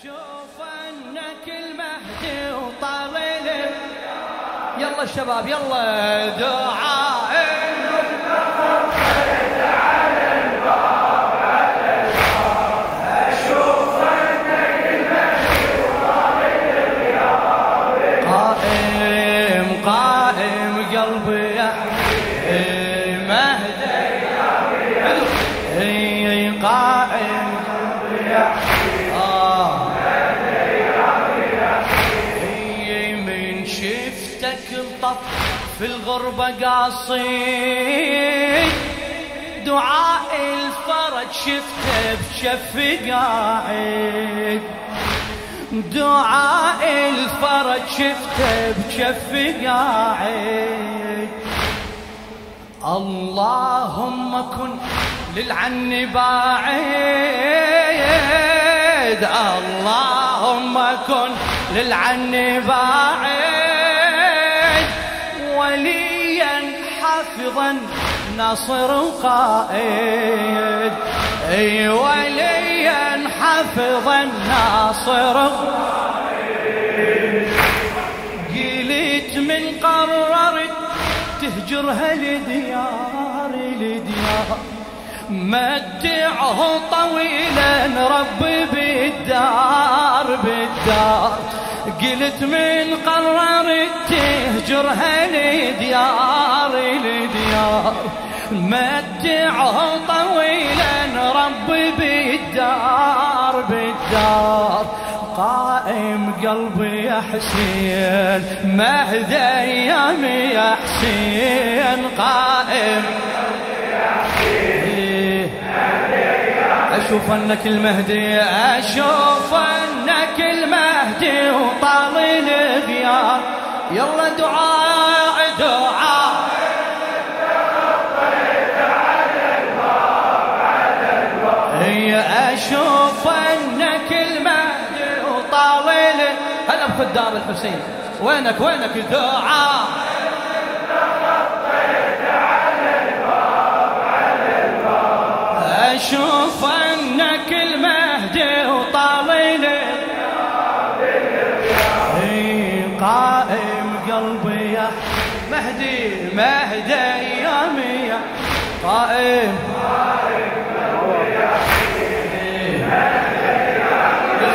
أشوف أنك المهدي وطالع يلا الشباب يلا دعاء. في الغربة قاصد دعاء الفرج شفته بشف قاعد. دعاء الفرج شفته بشف قاعد. اللهم كن للعن باعد اللهم كن للعن باعد وليا حافظا ناصر قائد أي وليا حافظا ناصر قلت من قررت تهجرها لديار لديار. متعه طويلا ربي بالدار بالدار. قلت من قررت تهجرها لديار. لديار متعه طويلا ربي بالدار بالدار. قائم قلبي يا حسين مهد ايامي يا حسين. قائم أشوف أنك المهدي أشوف انك المهدي وطال الغياب يلا دعاء دعاء. هي أشوف انك المهدي وطاول هلا بخدام الحسين. وينك وينك؟ دعاء. قائم قلبي يا مهدي مهدي ايامي يا قائم.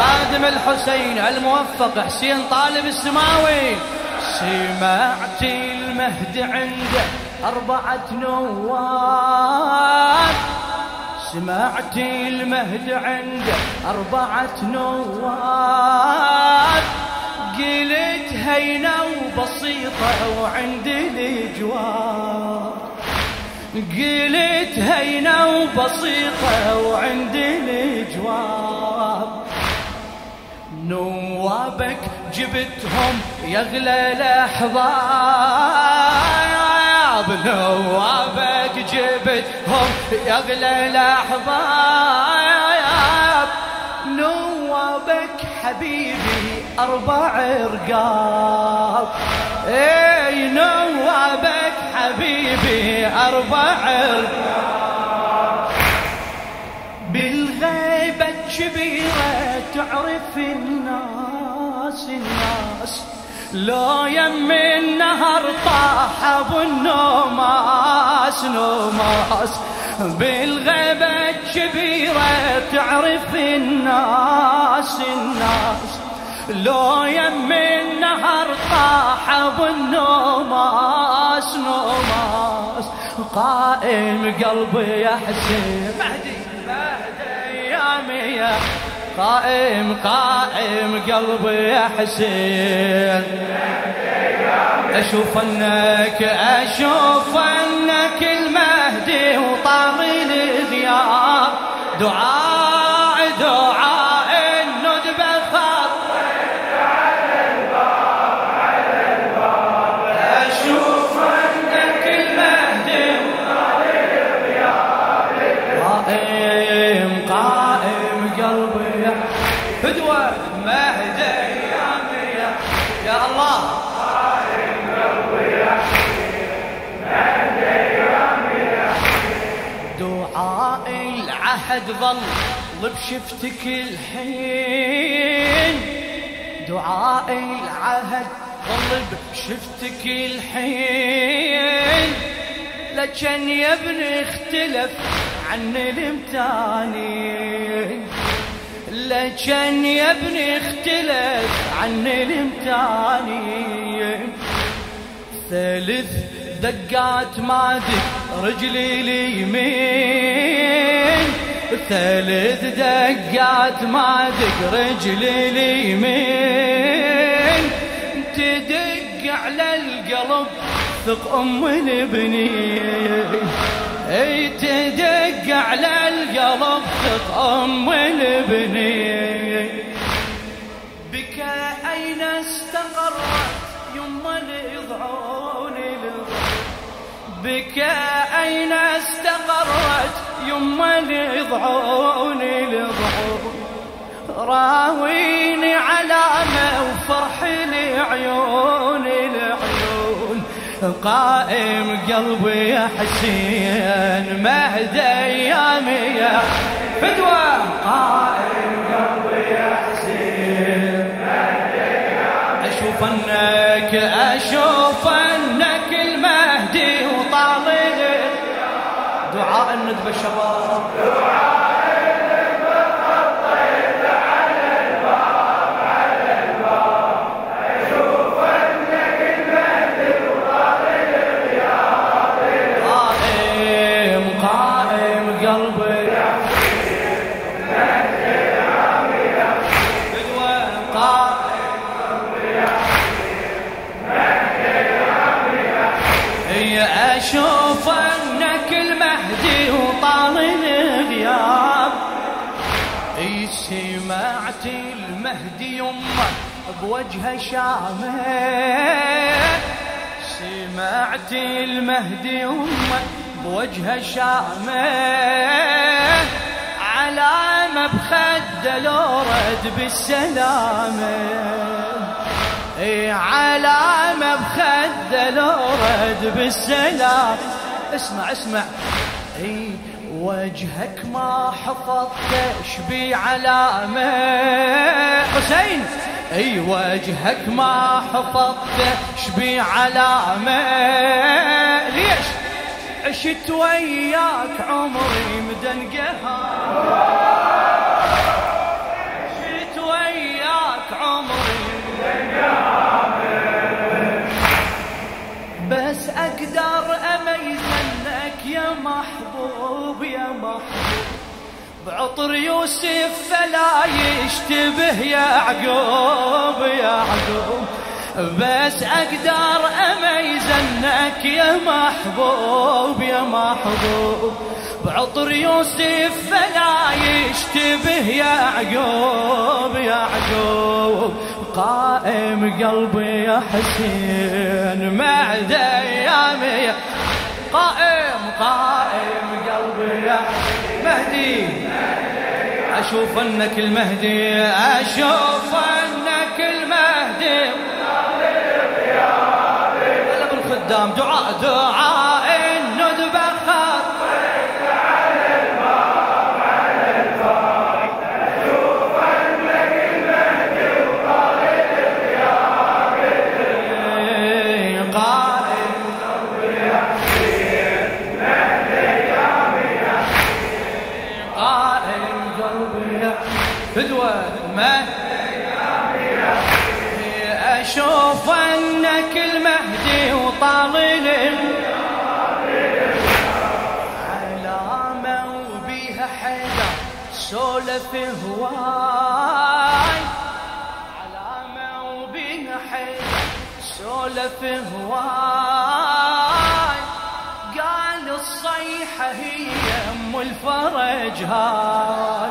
خادم الحسين الموفق حسين طالب السماوي. سمعت المهدي عنده أربعة نواب. سمعت المهدي عنده أربعة نواب. قلت هينة وبسيطة وعندي الجواب قلت هينة وبسيطة وعندي الجواب نوابك جبتهم يغلى الأحباب نوابك جبتهم يغلى الأحباب نوابك حبيبي أربع رقاب اي نوابك حبيبي أربع رقاب بالغيبة كبيرة تعرف الناس الناس. لو يم النهر طاح ابو النوماس نوماس بالغيبة كبيرة تعرف الناس الناس لو يم النهر طاح ابو نوماس قائم قلبي يا حسين. مهدي مهدي ايامي يا قائم قائم قلبي يا حسين. أشوف أنك أشوف أنك المهدي وطاغي الغياب دعاء دعاء الندبه خاطر أشوف انك المهدي. قائم قائم قلبي. يا فدوة مهدي يا يا الله. العهد ظل بشفتك الحين. دعاء العهد ظل شفتك الحين. لكن يا ابن اختلف عن الامتاني لكن يا ابن اختلف عن الامتاني ثالث دقات مادك رجلي اليمين. ثالث دقات مادك رجلي اليمين. تدق على القلب ثق أم البني أي تدق على القلب ثق أم البني بك أين استقرت يما الإضعون بك أين استقرت يما الإضعون الإضعون راويني علامة وفرح لعيون. العيون قائم قلبي يا حسين مهد ايامي يا فدوى قائم قلبي يا حسين أشوف أنك أشوف أنك المهدي دعاء الندبه شباب دعاء المهدي يمه بوجهه شامه سمعت المهدي يمه بوجهه شامه علامة بخده لو رد بالسلامه إي علامة بخد لو رد بالسلام اسمع اسمع. إي وجهك ما حفظت شبي علامة حسين! أي وجهك ما حفظت شبي علامة ليش؟ عشت وياك عمري مدن بعطر يوسف فلا يشتبه يا عقوب يا عقوب. بس أقدر اميز انك يا محبوب يا محبوب. بعطر يوسف فلا يشتبه يا عقوب يا عقوب. قائم قلبي يا حسين معد ايامي قائم قائم قلبي يا مهدي أشوف أنك المهدي أشوف أنك المهدي. بالخدام دعاء دعاء. فدوة ما أشوف أنك المهدي وطالل علامة وبيها حدا سولف هواي. علامة وبيها حدا سولف هواي. قال الصيحة هي أم الفرج هاي.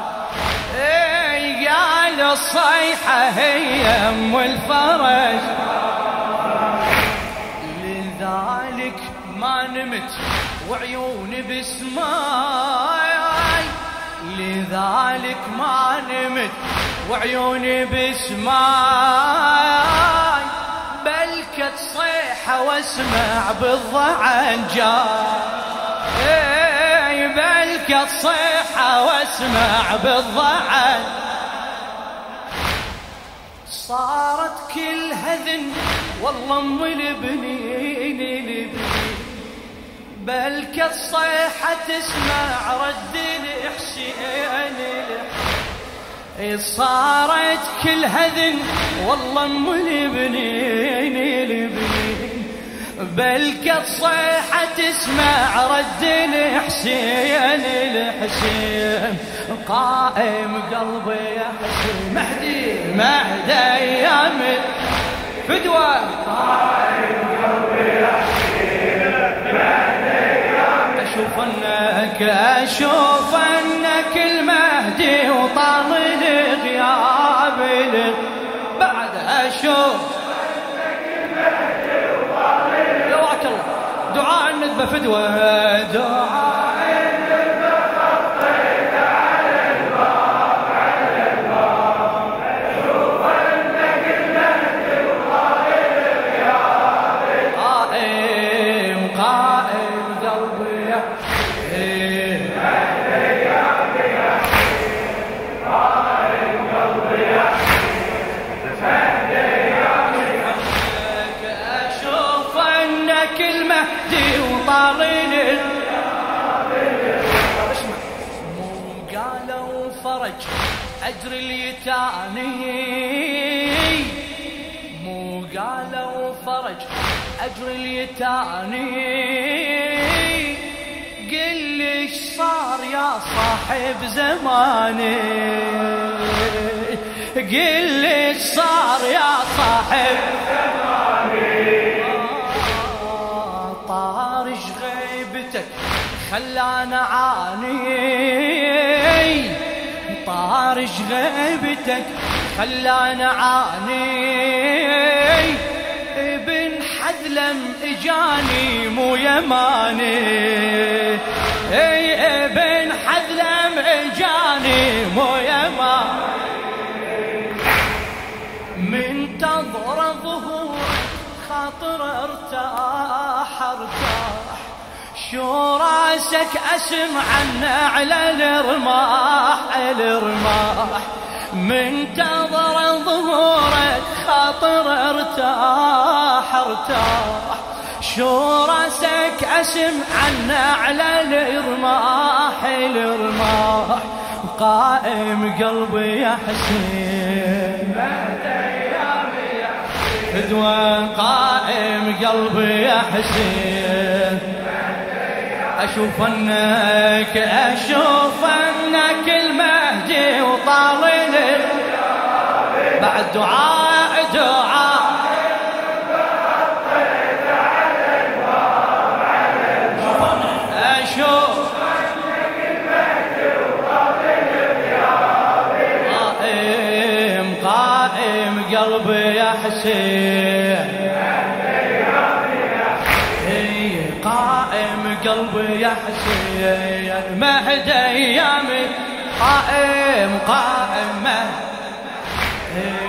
قال الصيحة هي أم الفرج. لذلك ما نمت وعيوني بسماي لذلك ما نمت وعيوني بسماي بلكت صيحة واسمع بالضعن جاي بلكت صيحة واسمع بالضعن صار الهذن والله أم البنين البنين بل الصيحة تسمع رد الحسين صارت كل هذن والله أم البنين البنين بل الصيحة تسمع رد الحسين الحسين. قائم قلبي يا حسين. مهدي. مهدي أيام فدوة قائم قلبي يا حسين. مهدي أشوف انك أشوف أنك المهدي وطال غياب بعد أشوف دعاء الندبة فدوه دعاء أجر اليتاني مو قالوا فرج أجر اليتاني قل لي صار يا صاحب زماني؟ قل لي صار يا صاحب زماني؟ طارش غيبتك؟ خلانا عاني. طارش غيبتك خلانا عاني. ابن حذلم إجاني مو يماني. أي ابن حذلم إجاني مو يماني. من تضر ظهور خاطر ارتاح ارتاح. شو رأسك؟ أسمع على الرماح الرماح. من تظر ظهورك خاطر ارتاح ارتاح. شو رأسك؟ اسم عنه على الرماح الرماح. قائم قلبي يا حسين. قائم قلبي يا حسين. أشوف أنك أشوف أنك المهدي وطالل بعد دعاء دعاء. قائم قائم قلبي يا حسين. قلبي يا حسين مهد ايامي قائم قائم. مهد